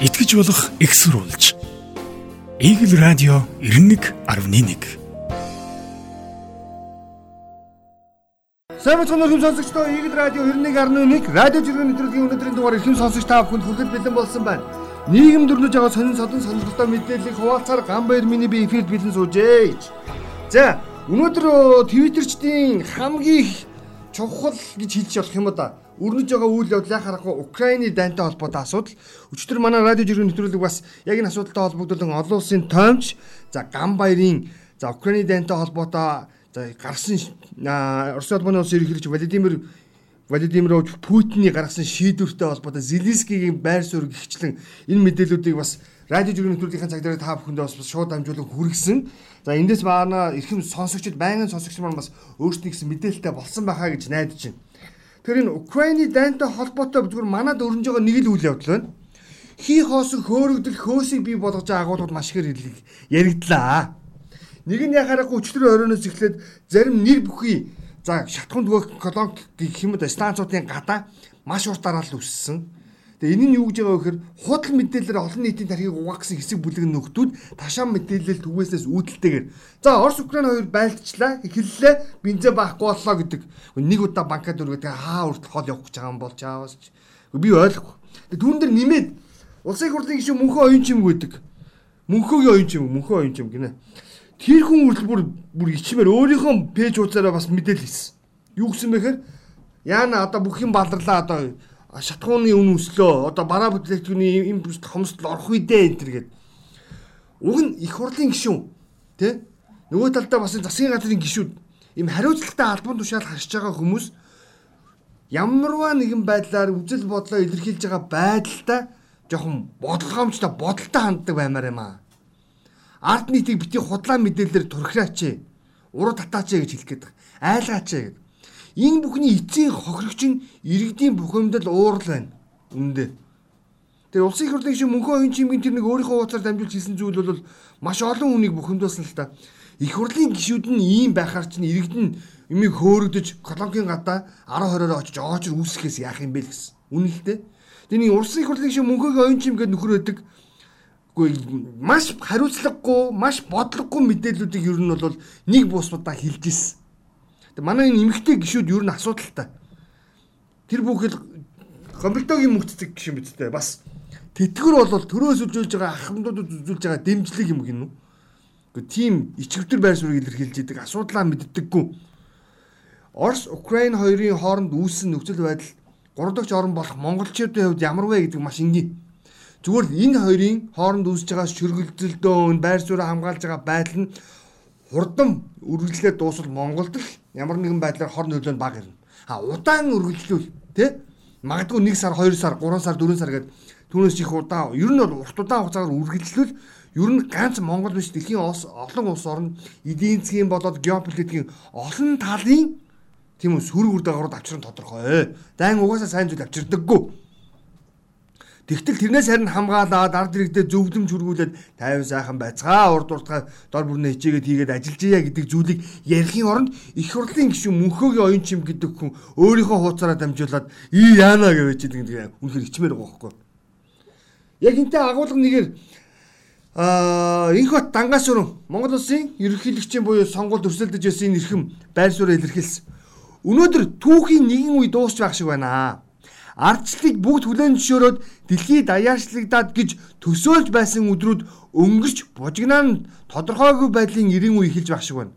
итгэж болох экссурулж. Игэл радио 91.1 Сайн бацхан өргөм сонсогчдоо Игэл радио 91.1 радио жиргэн нэвтрүүлгийн өнөөдрийн дугаар эрхэм сонсогч та бүхэнд хүргэл бэлэн болсон байна. Нийгэм дөрнөж байгаа сонин содон сонирхолтой мэдээллийг хуваалцаар Гамбайр миний би эфирд бэлэн суужээ. За өнөөдөр твиттерчдийн хамгийн чухал гэж хэлж болох юм да өрнөж байгаа үйл яхаа харахгүй Украины дайнтай холбоотой асуудал. Өчтөр манай радио жиргэн нэвтрүүлэг бас яг энэ асуудалтай холбогдуулан олон улсын тоомч за гам баярын за Украины дайнтай холбоотой за гарсан Орос улбаны улсын ерөнхийлөгч Владимир Владимирович Путиний гаргасан шийдвэртэй холбоотой Зеленскигийн байр суурь гихчлэн энэ мэдээллүүдийг бас радио жиргэн нэвтрүүлгийн цаг дээр та бүхэндээ бас шууд дамжуулан хүргэсэн. За эндээс баана эрхэм сонсогчд байнгын сонсогч маань бас өөрсдийн гэсэн мэдээлэлтэй болсон байхаа гэж найдаж байна. Тэр энэ Украины дайнтай холбоотой зүгээр манад өрнж байгаа нэг л үйл явдал байна. Хий хоосон хөөрөгдөл хөөсийг бий болгож байгаа агуулгууд маш их яригдлаа. Нэг нь яхаарахгүй өчтөр оройноос эхлээд зарим нэр бүхий за шатхунд нөгөө колонк гэх юм уу станцуудын гадаа маш урт дараалал үссэн. Тэгээ энэ нь юу гэж байгаа вэ гэхээр худал мэдээлэлээр олон нийтийн тархийг угаасан хэсэг бүлэг нөхдүүд ташаан мэдээлэл түгээсээс үүдэлтэйгээр за Орос Украин хоёр байлдчлаа эхэллээ бензин байхгүй боллоо гэдэг нэг удаа банкад өргөд хаа урт хол явах гэж байгаа юм бол чаавас би ойлгохгүй. Тэгээ түүн дээр нэмээд улсын хурлын гишүүн мөнхөө оюун чим гэдэг. Мөнхөөгийн оюун чим мөнхөө оюун чим гинэ. Тэр хүн үрдэл бүр бүр ичмээр өөрийнхөө пэйж хуудасаараа бас мэдээлэл хийсэн. Юу гэсэн бэхээр яана одоо бүх юм баларлаа одоо шатхууны үн өслөө одоо бараа бүтээгдэхүүний им хомсдол орох үедээ энэ төр гээд уг нь их хурлын гишүүн тий нөгөө талдаа бас засгийн газрын гишүүд им хариуцлагатай албан тушаал харьж байгаа хүмүүс ямарваа нэгэн байдлаар үжил бодлоо илэрхийлж байгаа байдалтай жоохон бодлогоомжтой бодолтой ханддаг баймаар юм аа. Ард нийтийг бити худлаа мэдээлэлээр турхираач. Уруу татаач гэж хэлэх гээд байгаа. Айлгаач гэдэг. Энэ бүхний эцсийн хохирогч нь иргэдийн бухимдал уурал байна. Үндэ. Тэр улсын их хурлын шиг мөнхөө оюун чимгийн тэр нэг өөрийнхөө хуудасаар дамжуулж хийсэн зүйл бол маш олон хүнийг бухимдуулсан л та. Их хурлын гишүүд нь ийм байхаар чинь иргэд нь юмыг хөөрөгдөж колонкийн гадаа 10 20-ороо очиж оочр үүсгэхээс яах юм бэ л гэсэн. Үнэлтэй. Тэний улсын их хурлын шиг мөнхөөгийн оюун чим гэдэг нөхөр өгдөг маш хариуцлагагүй, маш бодлогогүй мэдээллүүдийг ер нь бол нэг буусмадаа хэлж ирсэн. Манай энэ эмгтэй гişүүд ер нь асуудалтай. Тэр бүхэл компьютерийн мөнгөцөг гişэн бидтэй бас тэтгэр бол төрөөс үзүүлж байгаа ахмадуудад үзүүлж байгаа дэмжлэг юм гинүү. Гэхдээ тийм ичвэр байр суурийг илэрхийлж идэг асуудлаа мэддэггүй. Орос Украин хоёрын хооронд үүссэн нөхцөл байдал гурав дахь орн болох монголчуудын хувьд ямар вэ гэдэг маш энгийн. Зүгээр л энэ хоёрын хооронд үүсэж байгаа шүргэлзэлдөө байр сууриа хамгаалж байгаа байдал нь хурдан үргэлжлээ дуусвал Монголд л ямар нэгэн байдлаар хор нөлөө нь бага ирнэ. А удаан үргэлжлүүл тий магадгүй 1 сар 2 сар 3 сар 4 сар гэдэг түүнээс их удаан ер нь бол урт удаан хугацаагаар үргэлжлүүл ер нь ганц Монгол биш дэлхийн олон улс орнд эдийн засгийн болоод геополитикийн олон талын тийм үү сөрөг үр дагаврууд авчрын тодорхой. Дайн угаасаа сайн зүйл авчирдаггүй Тэгтэл тэрнээс харин хамгаалаад ард иргэдэд зөвлөмж хүргүүлээд 50 сайхан байцгаа урд уртгаа дор бүрнээ хичээгээд хийгээд ажиллаж яа гэдэг зүйлийг ярихын оронд их хурлын гишүүн мөнхөөгийн оюун чим гэдэг хүн өөрийнхөө хууцаараа дамжуулаад ий яана гэж хэлдэг үнэхээр ичмээр байгаа байхгүй. Яг энтэй агуулга нэгээр аа инх бат дангаас өрн Монгол улсын ерөнхийлөгчийн буюу сонгуульд өрсөлдөж байсан энэ эрхэм байр суурь илэрхийлсэн. Өнөөдөр түүхийн нэгэн үе дуусч байх шиг байна ардчлалыг бүгд хүлээн зөвшөөрөөд дэлхийд даяарчлагдаад гэж төсөөлж байсан өдрүүд өнгөрч бужигнаа тодорхойгүй байдлын 90 үе эхэлж байх шиг байна.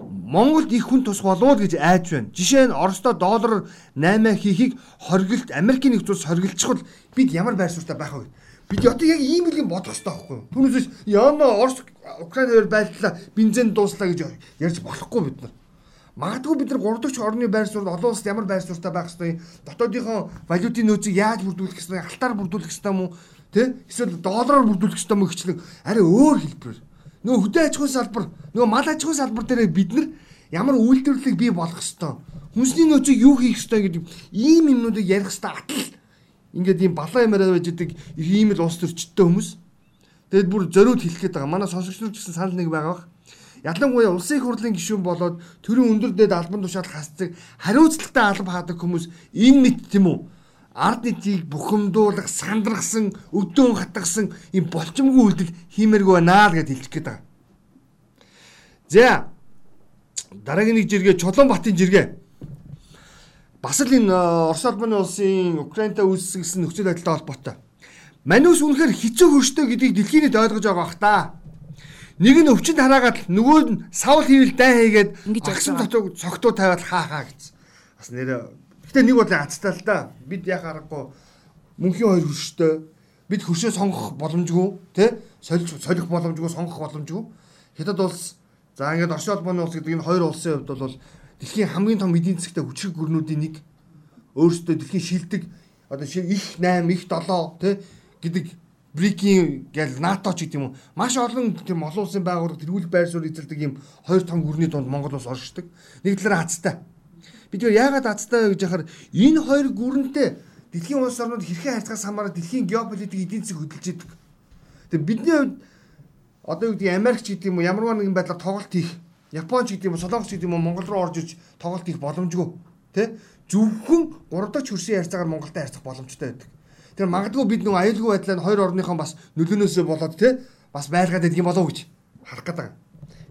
Монголд их хүн тус болов гэж айж байна. Жишээ нь Оросдо доллараар 8 хийхийг хоригдолт Америкийн нэгдсэн улс хоригдчихвол бид ямар байр суурьтай байх вэ? Бид одоо яг ийм юм бодох хэрэгтэй байхгүй юу? Түүнээс яна Орос Украин хоёр байлдлаа бензин дууслаа гэж ярьж болохгүй бид нар. Магадгүй бид нар 3 дахь орны байр суурь олон улсад ямар байр суурьтай байх ёстой, дотоодынхоо валютын нөөцийг яаж бүрдүүлэх ёстой, алтаар бүрдүүлэх ёстой юм уу? Тэ? Эсвэл доллараар бүрдүүлэх ёстой юм гэхлээр арай өөр хэлбэрээр. Нөгөө хөдөө аж ахуйн салбар, нөгөө мал аж ахуйн салбар дээр бид нар ямар үйлдвэрлэлийг бий болгох ёстой. Хүнсний нөөцийг юу хийх ёстой гэдэг ийм юмнуудыг ярих ёстой атал. Ингээд ийм балаа юмараа байж идэг ийм л улс төрчтэй хүмүүс. Тэгэд бүр зориуд хэлэх гээд байгаа. Манай сонсогч нар гэсэн санал нэг байгаа бах. Ялангуяа улсын их хурлын гишүүн болоод төрийн өндөр дэд албан тушаал хасдаг хариуцлагатай алба хаадаг хүмүүс энэ мэд тийм үү? ард нийтийг бухимдуулах, сандрахсан, өдөөн хатгасан юм болчмгүй үйлдэл хиймээргүй байна л гэж хэлчих гээд байгаа. За дараагийн нэг жиргээ Чулуунбатын жиргээ. Бас л энэ э, Орос улбаны улсын Украинтай үүсгэсэн нөхцөл байдалтай холбоотой. Манус үнэхээр хэцүү хөрштэй гэдгийг дэлхийн нийт ойлгож байгаа бах та. Нэг нь өвчнөд хараагаад нөгөө нь савл хийвэл дай хийгээд агсан дотог цогтуу тавиад хаа хаа гэсэн. Бас нэрэ Гэтэ нэг бодлоо ацтай л да. Бид яг аргагүй мөнхийн хоёр хөрштэй бид хөршөө сонгох боломжгүй тий солих солих боломжгүй сонгох боломжгүй. Хятад улс За ингээд Орос улбаны улс гэдэг энэ хоёр улсын хувьд бол дэлхийн хамгийн том эдийн засгтай хүчрэг гүрнүүдийн нэг өөрсдөө дэлхийн шилдэг одоо их 8 их 7 тий гэдэг Брикийн гэл НАТО ч гэдэг юм уу маш олон тийм олон улсын байгууллага тэргүүл байр суурь эзэлдэг юм хоёр том гүрний дунд Монгол улс оршдог. Нэг талаараа хацтай. Бид яагаад хацтай гэж яхаар энэ хоёр гүрэнтэй дэлхийн улс орнууд хэрхэн харьцахаас хамаараа дэлхийн геополитик эдийн засаг хөдөлж идэг. Тэгээ бидний хувьд одоо юу гэдэг Америкч гэдэг юм уу ямарваа нэгэн байдлаар тоглолт хийх Японч гэдэг юм уу Солонгос гэдэг юм уу Монгол руу орж ирж тоглолт хийх боломжгүй тий зөвхөн 3 дахь хөрсийн харьцаагаар Монголтой харьцах боломжтой байдаг. Тэр магадгүй бид нэг аюулгүй байдлаар хоёр орныхон бас нөлөөнөөсөө болоод тий бас байлгаад байдаг юм болов гэж харах гэдэг.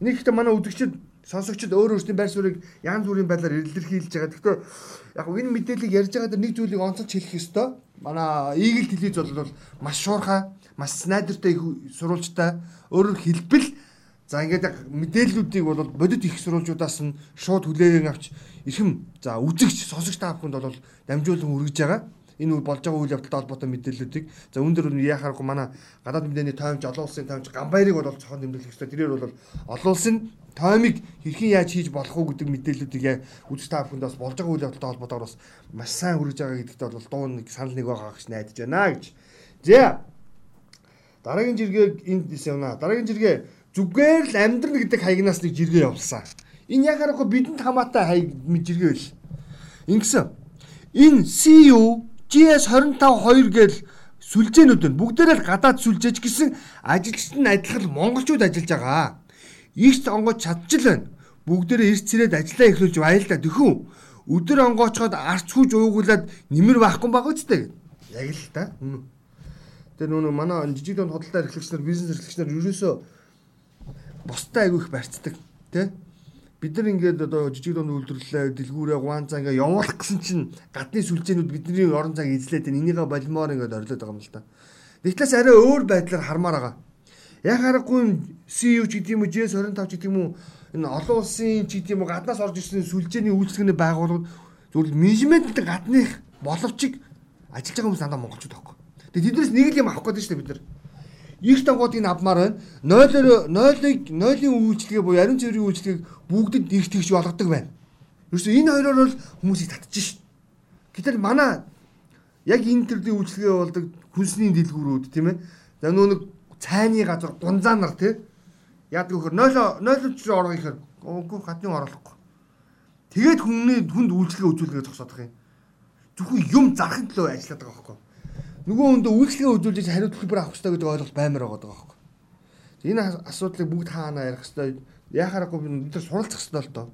Энийг ихтэй манай үдгчид сонсогчд өөр өөрсдийн байр суурийг янз бүрийн байдлаар илэрхийлж байгаа. Гэхдээ яг энэ мэдээллийг ярьж байгаа дээр нэг зүйлийг онцолж хэлэх ёстой. Манай Eagle телевиз бол маш шуурхай маш снайдертай их сурвалжтай өөрөөр хэлбэл за ингээд мэдээллүүдийг бол бодит их сурвалжуудаас нь шууд хүлээгэн авч эрхэм за үзэгч сонсогч та бүхэнд бол дамжуулан үргэж байгаа энэ болж байгаа үйл явдалтай холбоотой мэдээллүүдийг за өндөр нь яхааргүй манай гадаад мэдээний тоймч олон улсын тоймч гамбайрыг бол цохон нэмэлт хэрэгтэй тэрээр бол олон улсын тоймыг хэрхэн яаж хийж болох уу гэдэг мэдээллүүдийг үзэж та бүхэнд бас болж байгаа үйл явдалтай холбоотойгоор бас маш сайн хүргэж байгаа гэдэгт бол дуу нэг санал нэг байгаа гэж найдаж байна гэж. За Дараагийн жиргээ энд явна. Дараагийн жиргээ зүгээр л амьдрал гэдэг хаягнаас нэг жиргээ явуулсан. Энэ яг харахгүй бидэнд хамаатай хаяг жиргээ байл. Ингэсэн. Энэ CU GS252 гээл сүлжээнүүд нь бүгдээрээ л гадаад сүлжээж гэсэн ажилчид нь адилхан монголчууд ажиллаж байгаа. Игч онгоч чадчих л байна. Бүгдээрээ эрт цэрээд ажиллаа эхлүүлж баял да тэхүү. Өдөр онгоочход арц хүж уугуулад нэмэр байхгүй байгаа ч гэдэг. Яг л та. Тэр нүүн манай жижиг дунд худалдаа эрхлэгчнэр бизнес эрхлэгчнэр ерөөсөө бустай айгүй их барьцдаг тий бид нар ингээд одоо жижиг дунд үйлдвэрлэлээ дэлгүүрээ гуанцаа ингээд явуулах гэсэн чинь гадны сүлжээнүүд бидний орон цаг эзлээд энэ энийгээ болимоор ингээд орлоод байгаа юм л да. Нэгтлээс арай өөр байдлаар хармаар байгаа. Яг харахгүй CU ч гэдэг юм уу JS25 ч гэдэг юм уу энэ олон улсын ч гэдэг юм уу гаднаас орж ирсэн сүлжээний үйлчлэгний байгууллагууд зөвхөн менежмент гадных боловчиг ажиллаж байгаа хүмүүс дандаа монголчууд байхгүй. Тэгээ тэднээс нэг л юм авах гэдэг шүү дээ бид нар. Их дангуудыг авмаар байна. 0-оор 0-ыг 0-ын үйлчлэгээ буюу ариун цэврийн үйлчлэгийг бүгдэд тэгж болгодог байна. Ерөөсөө энэ хоёроор бол хүмүүсийг татчих шин. Гэтэл манай яг энэ төрлийн үйлчлэгээ болдог хүнсний дэлгүүрүүд тийм ээ. За нөө нэг цайны газар гунзаа нар тий. Яадаг вөхөр 0 0 ч орго ихээр үгүй гадны оруулахгүй. Тэгээд хүмүүний хүнд үйлчлэгээ үзүүлгээ зогсоодох юм. Зөвхөн юм зарахын төлөө ажилладаг байхгүй нөгөө хүндээ үйлчлэгээ үзүүлж хариуцлага хэлбэр авах хэрэгтэй гэдэг ойлголт баймар байгаа байхгүй. Энэ асуудлыг бүгд хаана ярих хэрэгтэй яхаарахгүй бид нар суралцах хэрэгтэй л доо.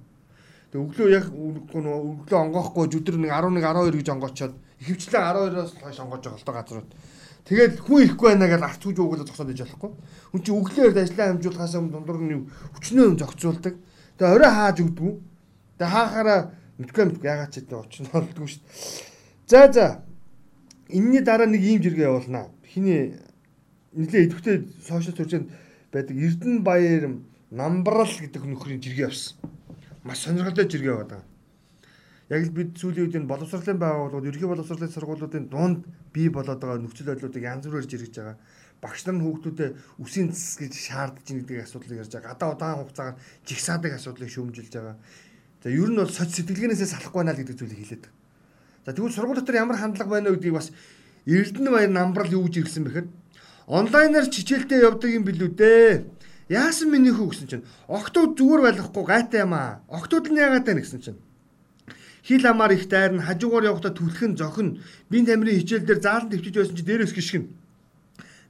Тэг өглөө яг өглөө онгоохгүй өдөр нэг 11 12 гэж онгоочоод ихэвчлэн 12-оос хойш онгоож байгаа л доо газрууд. Тэгээд хүн ирэхгүй байна гэж арц үж өгөөлө зогсоод иж болохгүй. Хүн чинь өглөөр ажиллаа хамжуулахаас өмнө дундуур нь хүчнөө зогцуулдаг. Тэгээд орой хааж өгдөг. Тэгээд хаахаараа мэдгүй мэдгүй ягаад ч гэдэг очно болдгоо шүү дээ. За за Энийний дараа нэг ийм жиргээ явуулнаа. Хиний нэлээ идэвхтэй сошиал төржинд байдаг Эрдэнэ Баяр Намбарал гэдэг нөхрийн жиргээ авсан. Маш сонирхолтой жиргээ байгаа. Яг л бид сүүлийн үед энэ боловсролын байгууллагууд, ерөнхий боловсролын сургуулиудын дунд бий болоод байгаа нөхцөл байдлуудыг янз бүрээр жиргэж байгаа. Багш нар нь хүүхдүүдэд үсийн цэс гэж шаардж байгаа гэдэг асуудлыг ярьж байгаа. Гадаа удаан хугацаагаар жигсаадаг асуудлыг шүүмжилж байгаа. За ер нь бол соц сэтгэлгээнээсээ салахгүй байна л гэдэг зүйлийг хэлээд байгаа. За тэгвэл сургууль дотор ямар хандлага байна вэ гэдгийг бас Эрдэнэ баяр намбарл юу гэж ирсэн бэхээр онлайнаар чичээлтэй явдаг юм билүү дээ. Яасан миний хүү гэсэн чинь октод зүгээр байлгахгүй гайтай юм аа. Октод нь яагаад тань гэсэн чинь хил амаар их дайрн хажуугаар явахдаа түлхэн зохин бие тамирын хичээл дээр заалан төвчж байсан чи дээрээс гიშгэн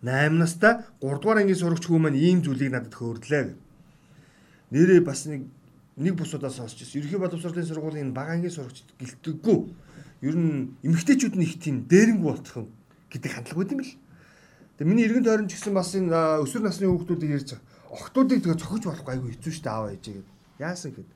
8 настай 3 дугаар ангийн сурагч хүү маань ийм зүйлийг надад хөөрдлээ. Нэрээ бас нэг нэг бус удаа сонсч ирсэн. Ерхий боловсролын сургуулийн бага ангийн сурагч гэлтэггүй ер нь эмэгтэйчүүд нь их тийм дээрэнгүү болчихсон гэдэг хандлага байт юм бэл. Тэгээ миний эргэн тойрон ч гэсэн бас энэ өсвөр насны хүүхдүүдийг ярьж байгаа. Охтуудыг тэгээ цохиж болохгүй айгүй хэцүү шүү дээ аав ээж гэдэг. Яасан гэхэд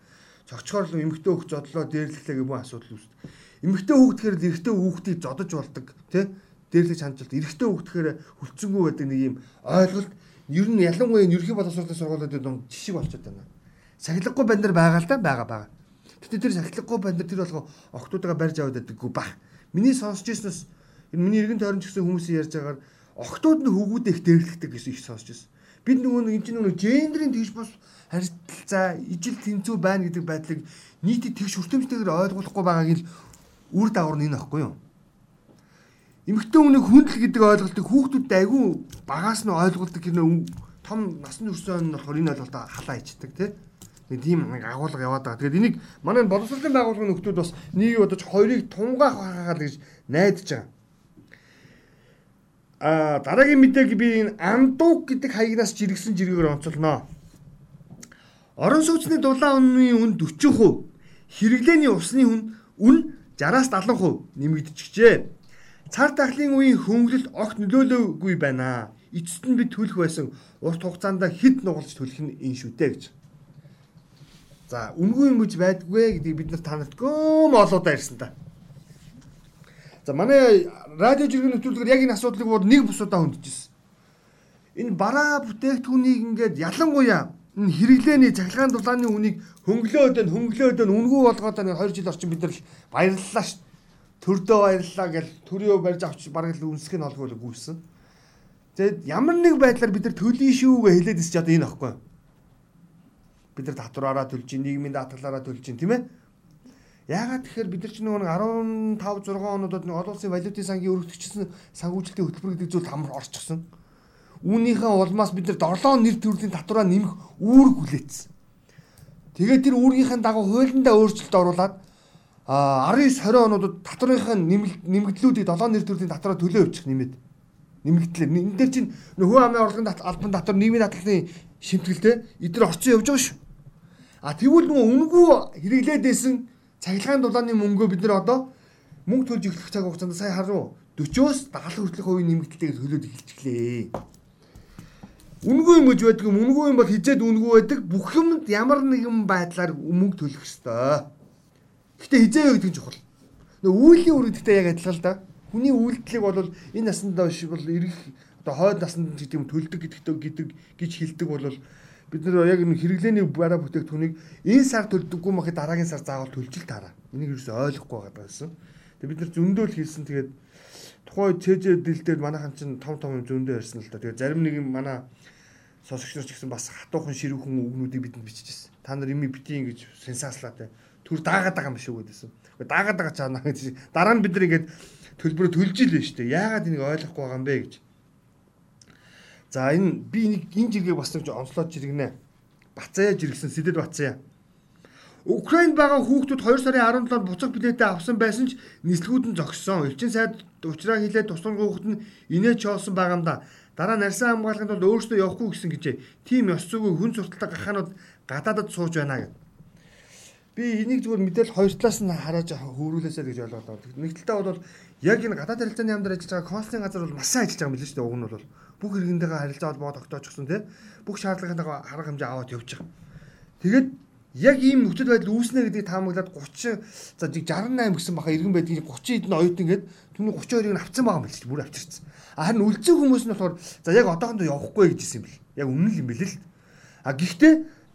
цогцохоор л эмэгтэй хүүхд зодлоо дээрлэхлээ гэх мэт асуудал үүсдэг. Эмэгтэй хүүхд тэгэхээр эрэгтэй хүүхдийг зодож болдог тий дээрлэж ханджилт эрэгтэй хүүхд тэгэхээр хүлцэнгүй байдаг нэг юм ойлголт ер нь ялангуяа ерхий боловсролын сургуулиудад ном жишг болчиход байна. Сахилгагүй банд нар байгаа л да байгаа байгаа. Гэтэ тэр сахилгагүй банд нар тэр болгоо охтуудаа барьж аваад байдаггүй баг. Миний сонсч ирснээс миний эргэн тойрон ч гэсэн хүмүүсийн ярьж байгаагаар охтууд нь хөвгүүдээ их дээрлэгдэг гэсэн их сонсч ирсэн. Бид нөгөө нэг энэ чинь нөгөө гендрийн тэгш бос харилцаа ижил тэнцүү байна гэдэг байдлыг нийтэд тэгш хүртэмжтэйгээр ойлгуулахгүй байгааг л үр дагавар нь энэ аахгүй юу? эмэгтэй хүний хүндэл гэдэг ойлголтыг хүүхдүүдэд айгүй багаас нь ойлгуулдаг гэнэ том насны өрсөн нь болохоор энэ ойлголтоо халаа ичдэг тий. Нэг тийм нэг агуулга яваад байгаа. Тэгээд энийг манай боловсролын байгууллагын нөхдүүд бас нэг удаж хоёрыг тунгаах хаагаад гэж найдаж байгаа. А дараагийн мэдээг би энэ андууг гэдэг хаягнаас жиргсэн жиргээр онцолноо. Орон сууцны дулаан үнийн үн 40%, хэрэглээний усны үн үн 60-аас 70% нэмэгдчихжээ. Цар тахлын үеийн хөнгөлөлт огт нөлөөлөөгүй байна. Эцэст нь бид төлөх байсан урт хугацаанд хэд нугалж төлөх нь энэ шүү дээ гэж. За, үнгүй юм гэж байдгүй гэдгийг бид нар танарт гөм олоодаа ирсэн та. За, манай радио жиргэн нэвтрүүлгээр яг энэ асуудлыг бод нэг бусудаа хөндөжсэн. Энэ бараа бүтээгдэхүүнийг ингээд ялангуяа энэ хэрэглээний цахилгаан дулааны үнийг хөнгөлөөд нь хөнгөлөөд нь үнгүй болгоод энэ 2 жил орчим бид нар баярлалаа шүү төрдөө баярлалаа гэл төрөө барьж авч бараг л үнсэх нь олгүй л гүйсэн. Тэгээд ямар нэг байдлаар бид нар төлөй шүүгээ хэлээд ирч одоо энэ аахгүй. Бид нар татвараараа төлж нийгмийн даатгалаараа төлж тийм ээ. Яагаад тэгэхээр бид нар чинь нөгөө 15 6 онуудад нэг олон улсын валютын сангийн өргөдөгчсөн санхүүжилтийн хөтөлбөр гэдэг зүйл амар орчихсон. Үүнийхээ улмаас бид нар дорлоо нэр төрлийн татвараа нэмэх үүрэг хүлээсэн. Тэгээд тэр үүргийнхээ дагуу хуулиндаа өөрчлөлт оруулад а 19 20 онуудад татврынхаа нэмэгдлүүдийг 7 нэр төрлийн татраа төлөө явуучих нэмээд нэмэгдлээ. Энэ дээр чинь хөө амын орлогын албан татвар нийгмийн даатгалын шимтгэлтэй эдгээр орцсон явж байгаа шүү. А тэгвэл нөгөө үнгүй хэрэглээд байсан цахилгаан дулааны мөнгөө бид нар одоо мөнгө төлж эхлэх цаг хугацаанд сая харуу 40-оос 70 хүртэлх хувийн нэмэгдэлтэйг төлөөд эхэлчихлээ. Үнгүй юм гэж байдаг юм. Үнгүй юм бол хизээд үнгүй байдаг. Бүх юмд ямар нэгэн байдлаар мөнгө төлөх ёстой. Гэтэ хизээ юу гэдэг нь чухал. Нөгөө үүлийн үргэлжтэй яг адилхан л да. Хүний үйлдэлийг бол энэ насандаа биш бол ирэх одоо хойд насанд гэдэг юм төлдөг гэдэгтэй гэдэг гэж хэлдэг бол бид нар яг энэ хэрэглээний бараа бүтээгдэхүүнийг энэ сар төлдөггүй махад дараагийн сар заавал төлж л таараа. Энийг юусэн ойлгохгүй байгаа байсан. Тэгээ бид нар зөндөөл хийсэн тэгээд тухайн цэжэ дил дээр манайхан чинь том том зөндөө ярьсан л да. Тэгээд зарим нэг юм манай сонсогч нар ч гэсэн бас хатуухан ширүүхэн үгнүүдийг бидэнд бичижсэн. Та нар ими битий ингэж сенсацлаатай төр даагаад байгаа юм шиг үдээсэн. Даагаад байгаа чаана гэж дараа нь бид нар ингээд төлбөрөө төлж ил байна шүү дээ. Яагаад энийг ойлгохгүй байгаа юм бэ гэж. За энэ би нэг энэ жиргээ бас нэг онцлоод жиргэнэ. Бацаа жиргсэн Сэдэд Бацаа. Украинд байгаа хүүхдүүд 2 сарын 17-нд буцах билетээ авсан байсан ч нислэгүүд нь зогссон. Элчин сайд уучраа хилээд тусган хүүхэд нь инээж чоолсон байгаа юм да. Дараа нарийн хамгаалалтанд бол өөрсдөө явахгүй гэсэн гэжээ. Тим ёс зүгөө хүн сурталтай гахаанууд гадаадад сууж байна гэдэг. Би энийг зүгээр мэдээлэл хоёр талаас нь харааж хөрүүлээсэй гэж байна. Нэг талдаа бол яг энэ гадаад харилцааны яамдаар ажиллаж байгаа консулын газар бол маш сайн ажиллаж байгаа юм билээ шүү дээ. Уг нь бол бүх иргэнтэйгээ харилцаа холбоо тогтоочихсон тий. Бүх шаардлагынхаа арга хэмжээ аваад явж байгаа. Тэгээд яг ийм нөхцөл байдал үүснэ гэдгийг таамаглаад 30 за 68 гэсэн баха иргэн байдгийг 30 эдэн оюутан гээд түүний 32-ыг нь авцсан байгаа юм билээ бүр авчирсан. Харин үлцэн хүмүүс нь болохоор за яг одоохондоо явахгүй гэж хэлсэн юм бэл. Яг үнэн л юм бэл л. А гэхдээ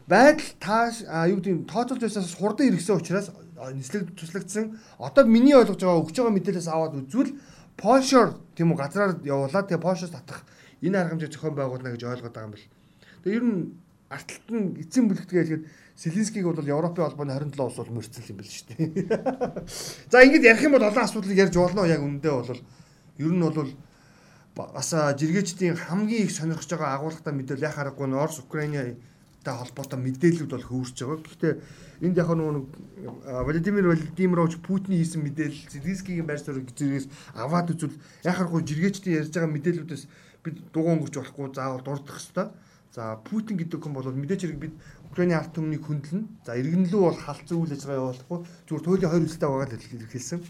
байдал тааш юу гэдэг тооцоолж байсаас хурдан иргэсэн учраас нислэг туслагдсан. Одоо миний ойлгож байгаа өгч байгаа мэдээлэлээс аваад үзвэл Польшоор тийм үү газраар явуулаад тэгээ Польшоос татах энэ арга хэмжээ зохион байгуулна гэж ойлгоод байгаа юм бэл. Тэгээ ер нь арталт нь эцсийн бүлэгтгээ хэлгээд Селинскийг бол Европын холбооны 27 улс бол мөрцөл юм бэл шүү дээ. За ингэж ярих юм бол олон асуудлыг ярьж болно яг үндэ бол ер нь бол бас жиргээчдийн хамгийн их сонирхож байгаа агуулгатай мэдээлэл яхаа аргагүй нь Орос Украины та холбоотой мэдээлэлүүд бол хөвөрч байгаа. Гэхдээ энд яг нөгөө Владимир Владимирович Путиний хийсэн мэдээлэл Зеленскийгийн байр суурь зэрэгс аваад үзвэл яхахгүй жиргээчдийн ярьж байгаа мэдээллүүдээс бид дугуй өнгөрч болохгүй заавал дурдах хэвээр. За Путин гэдэг хүн бол мэдээж хэрэг бид Украиний ард түмнийг хөндлөн. За иргэнлүү бол халдсан үйл ажиллагаа явуулахгүй. Зүгээр туйлын хоёр үлстэй байгаа л хэлсэн.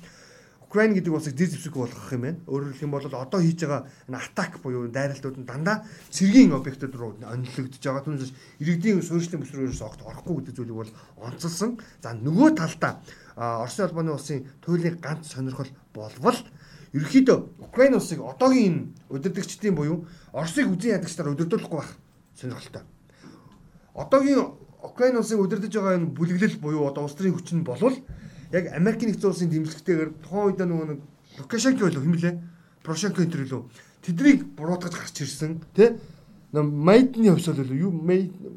Украин гэдэг улсыг зэр зэвсэг болгох юм байна. Өөрөөр хэлэх юм бол одоо хийж байгаа энэ атак буюу дайралтууд нь дандаа цэргийн объектууд руу онилогдож байгаа. Түүнээс иргэдийн суурьшлийн бүсрүүрээс огт орохгүй гэдэг зүйлийг бол онцолсон. За нөгөө талдаа Оросын албаны улсын туйлын ганц сонирхол болвол ерөөхдөө Украин улсыг одоогийн удирдагчдын буюу Оросыг үзэн ядагчдаар удирдуулахгүй байх сонирхолтой. Одоогийн Украин улсыг удирдах байгаа энэ бүлэглэл буюу одоо улс төрийн хүчин болвол яг Америкийн нэгдсэн улсын дэмжлэгтэйгээр тухайн үед нөгөө нэг Лукашенко болов хэм лээ. Порошенко энэ төр лөө. Тэднийг буруутгаж гарч ирсэн тий Майдны хувьсгал болов юу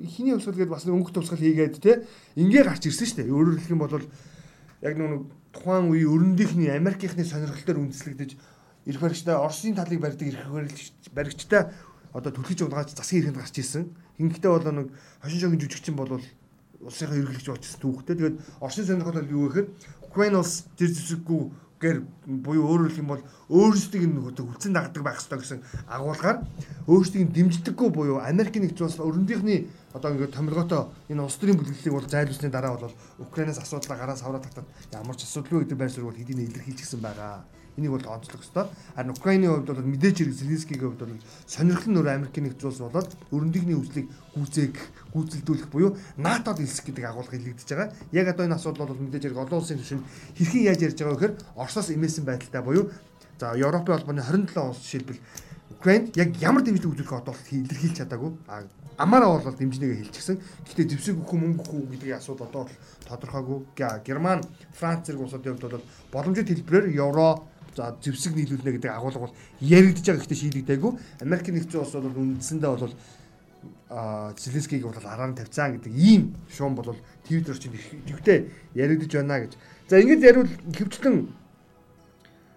хиний хувьсгал гэдээ бас өнгө тусгал хийгээд те ингээ гарч ирсэн шүү дээ. Өөрөөр хэлэх юм бол яг нэг тухайн үеийн өрөндийнхний Америкийнхны сонирхолтой үндэслэгдэж эрх баригчтай Оросын талыг барьдаг эрх баригчтай одоо түлхэж унгааж засгийн ирэнд гарч ирсэн. Хинхтэй бол нэг хошин шогийн жүжигчин бол улсынхаа ерөнхийлөгч очсон түүхтэй. Тэгээд Оросын сонирхол бол юу гэхээр Украин улс зэр зэвсэггүй гэр буюу өөрөөр хэлэх юм бол өөрсдийг нь хүлцэн дагдаг байх ёстой гэсэн агуулгаар өөрсдийг дэмждэггүй буюу Америкийн нэгдсэн улс өрөндийнхний одоо ингээд томилгоотой энэ улс төрийн бүлэглэлийг бол зайлуулсны дараа бол Украинаас асуудлаа гараа савраа татаад ямар ч асуудал үү гэдэг байр суурийг бол хэдийн илэрхийлчихсэн байгаа. Энийг бол онцлох ёстой. Харин Украиний хувьд бол мэдээж хэрэг Зеленскийгийн хувьд бол сонирхол нь өөр Америкийн нэгдсэн улс болоод өрөндийнхний хүслийг гүйцээх, гүйцэлдүүлэх буюу НАТОд илсэх гэдэг агуулга хэлэгдэж байгаа. Яг одоо энэ асуудал бол мэдээж хэрэг олон улсын түвшинд хэрхэн яаж ярьж байгаа вэ гэхээр Оросоос эмээсэн байдалтай буюу за Европын холбооны 27 улс жишээлбэл Украинд яг ямар дэмжлэг үзүүлэх одоо илэрхийлж чадаагүй. Амаараа бол дэмжнэгээ хэлчихсэн. Гэхдээ зэвсэг өгөх мөнгө өгөх гэдгийг асуудал одоо тодорхойгүй. Герман, Франц зэрэг улсуудын хувьд бол боломжит хэлбэрээр евро за зэвсэг нийлүүлнэ гэдэг агуулга бол яригдж байгаа гэхдээ шийдэгдээгүй. Америкийн нэгдсэн улс бол үндсэндээ бол а Зеленскийг бол араа нь тавьцаа гэдэг ийм шуум бол Твиттер чинь ихтэй яригдж байна гэж. За ингэж яривал хөвчлэн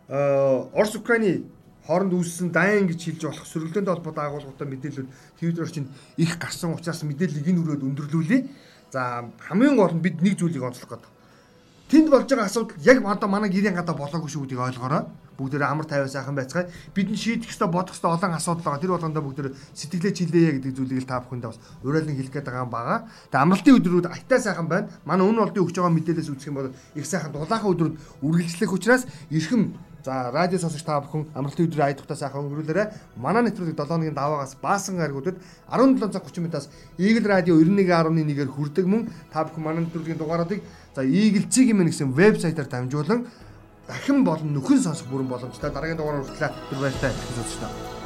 Орос Украины хооронд үүссэн дайн гэж хэлж болох сөрөглөнтэй холбоотой агуулгуудаа мэдээлэлүүд Твиттер чинь их гарсан учраас мэдээллийг энэ өрөөд өндөрлүүлье. За хамгийн гол нь бид нэг зүйлийг онцлох гэдэг Тэнд болж байгаа асуудал яг одоо манай гэрийн гадаа болоогүй шүү гэдгийг ойлгоорой. Бүгдээрээ амар тайван сайхан байцгаая. Бид нь шийдэх ёстой бодох ёстой олон асуудал байгаа. Тэр болгондоо бүгдээр сэтгэлээ чилээе гэдэг зүйлийг л та бүхэндээ бас уриалан хэлэх гээд байгаа юм байгаа. Тэгээ амралтын өдрүүд айтаа сайхан байна. Манай өн олдын өгч байгаа мэдээлэлээс үзэх юм бол их сайхан дулаахан өдрүүд үргэлжлэх учраас эрхэм За радио сонсогч та бүхэн амралтын өдрийн тухтаа сайхан өнгөрүүлээрэ. Манай нэвтрүүлэг 7 хоногийн даваагаас баасан гаргуудад 17 цаг 30 минутаас Eagle Radio 91.1-ээр хүрдэг мөн та бүхэн манай нэвтрүүлгийн дугааруудыг за Eagle Цэг юм гэсэн вебсайтаар дамжуулан дахин болон нөхөн сонсох бүрэн боломжтой. Дараагийн дугаараар хүртэл түр баяртай хэлж үзэж байна.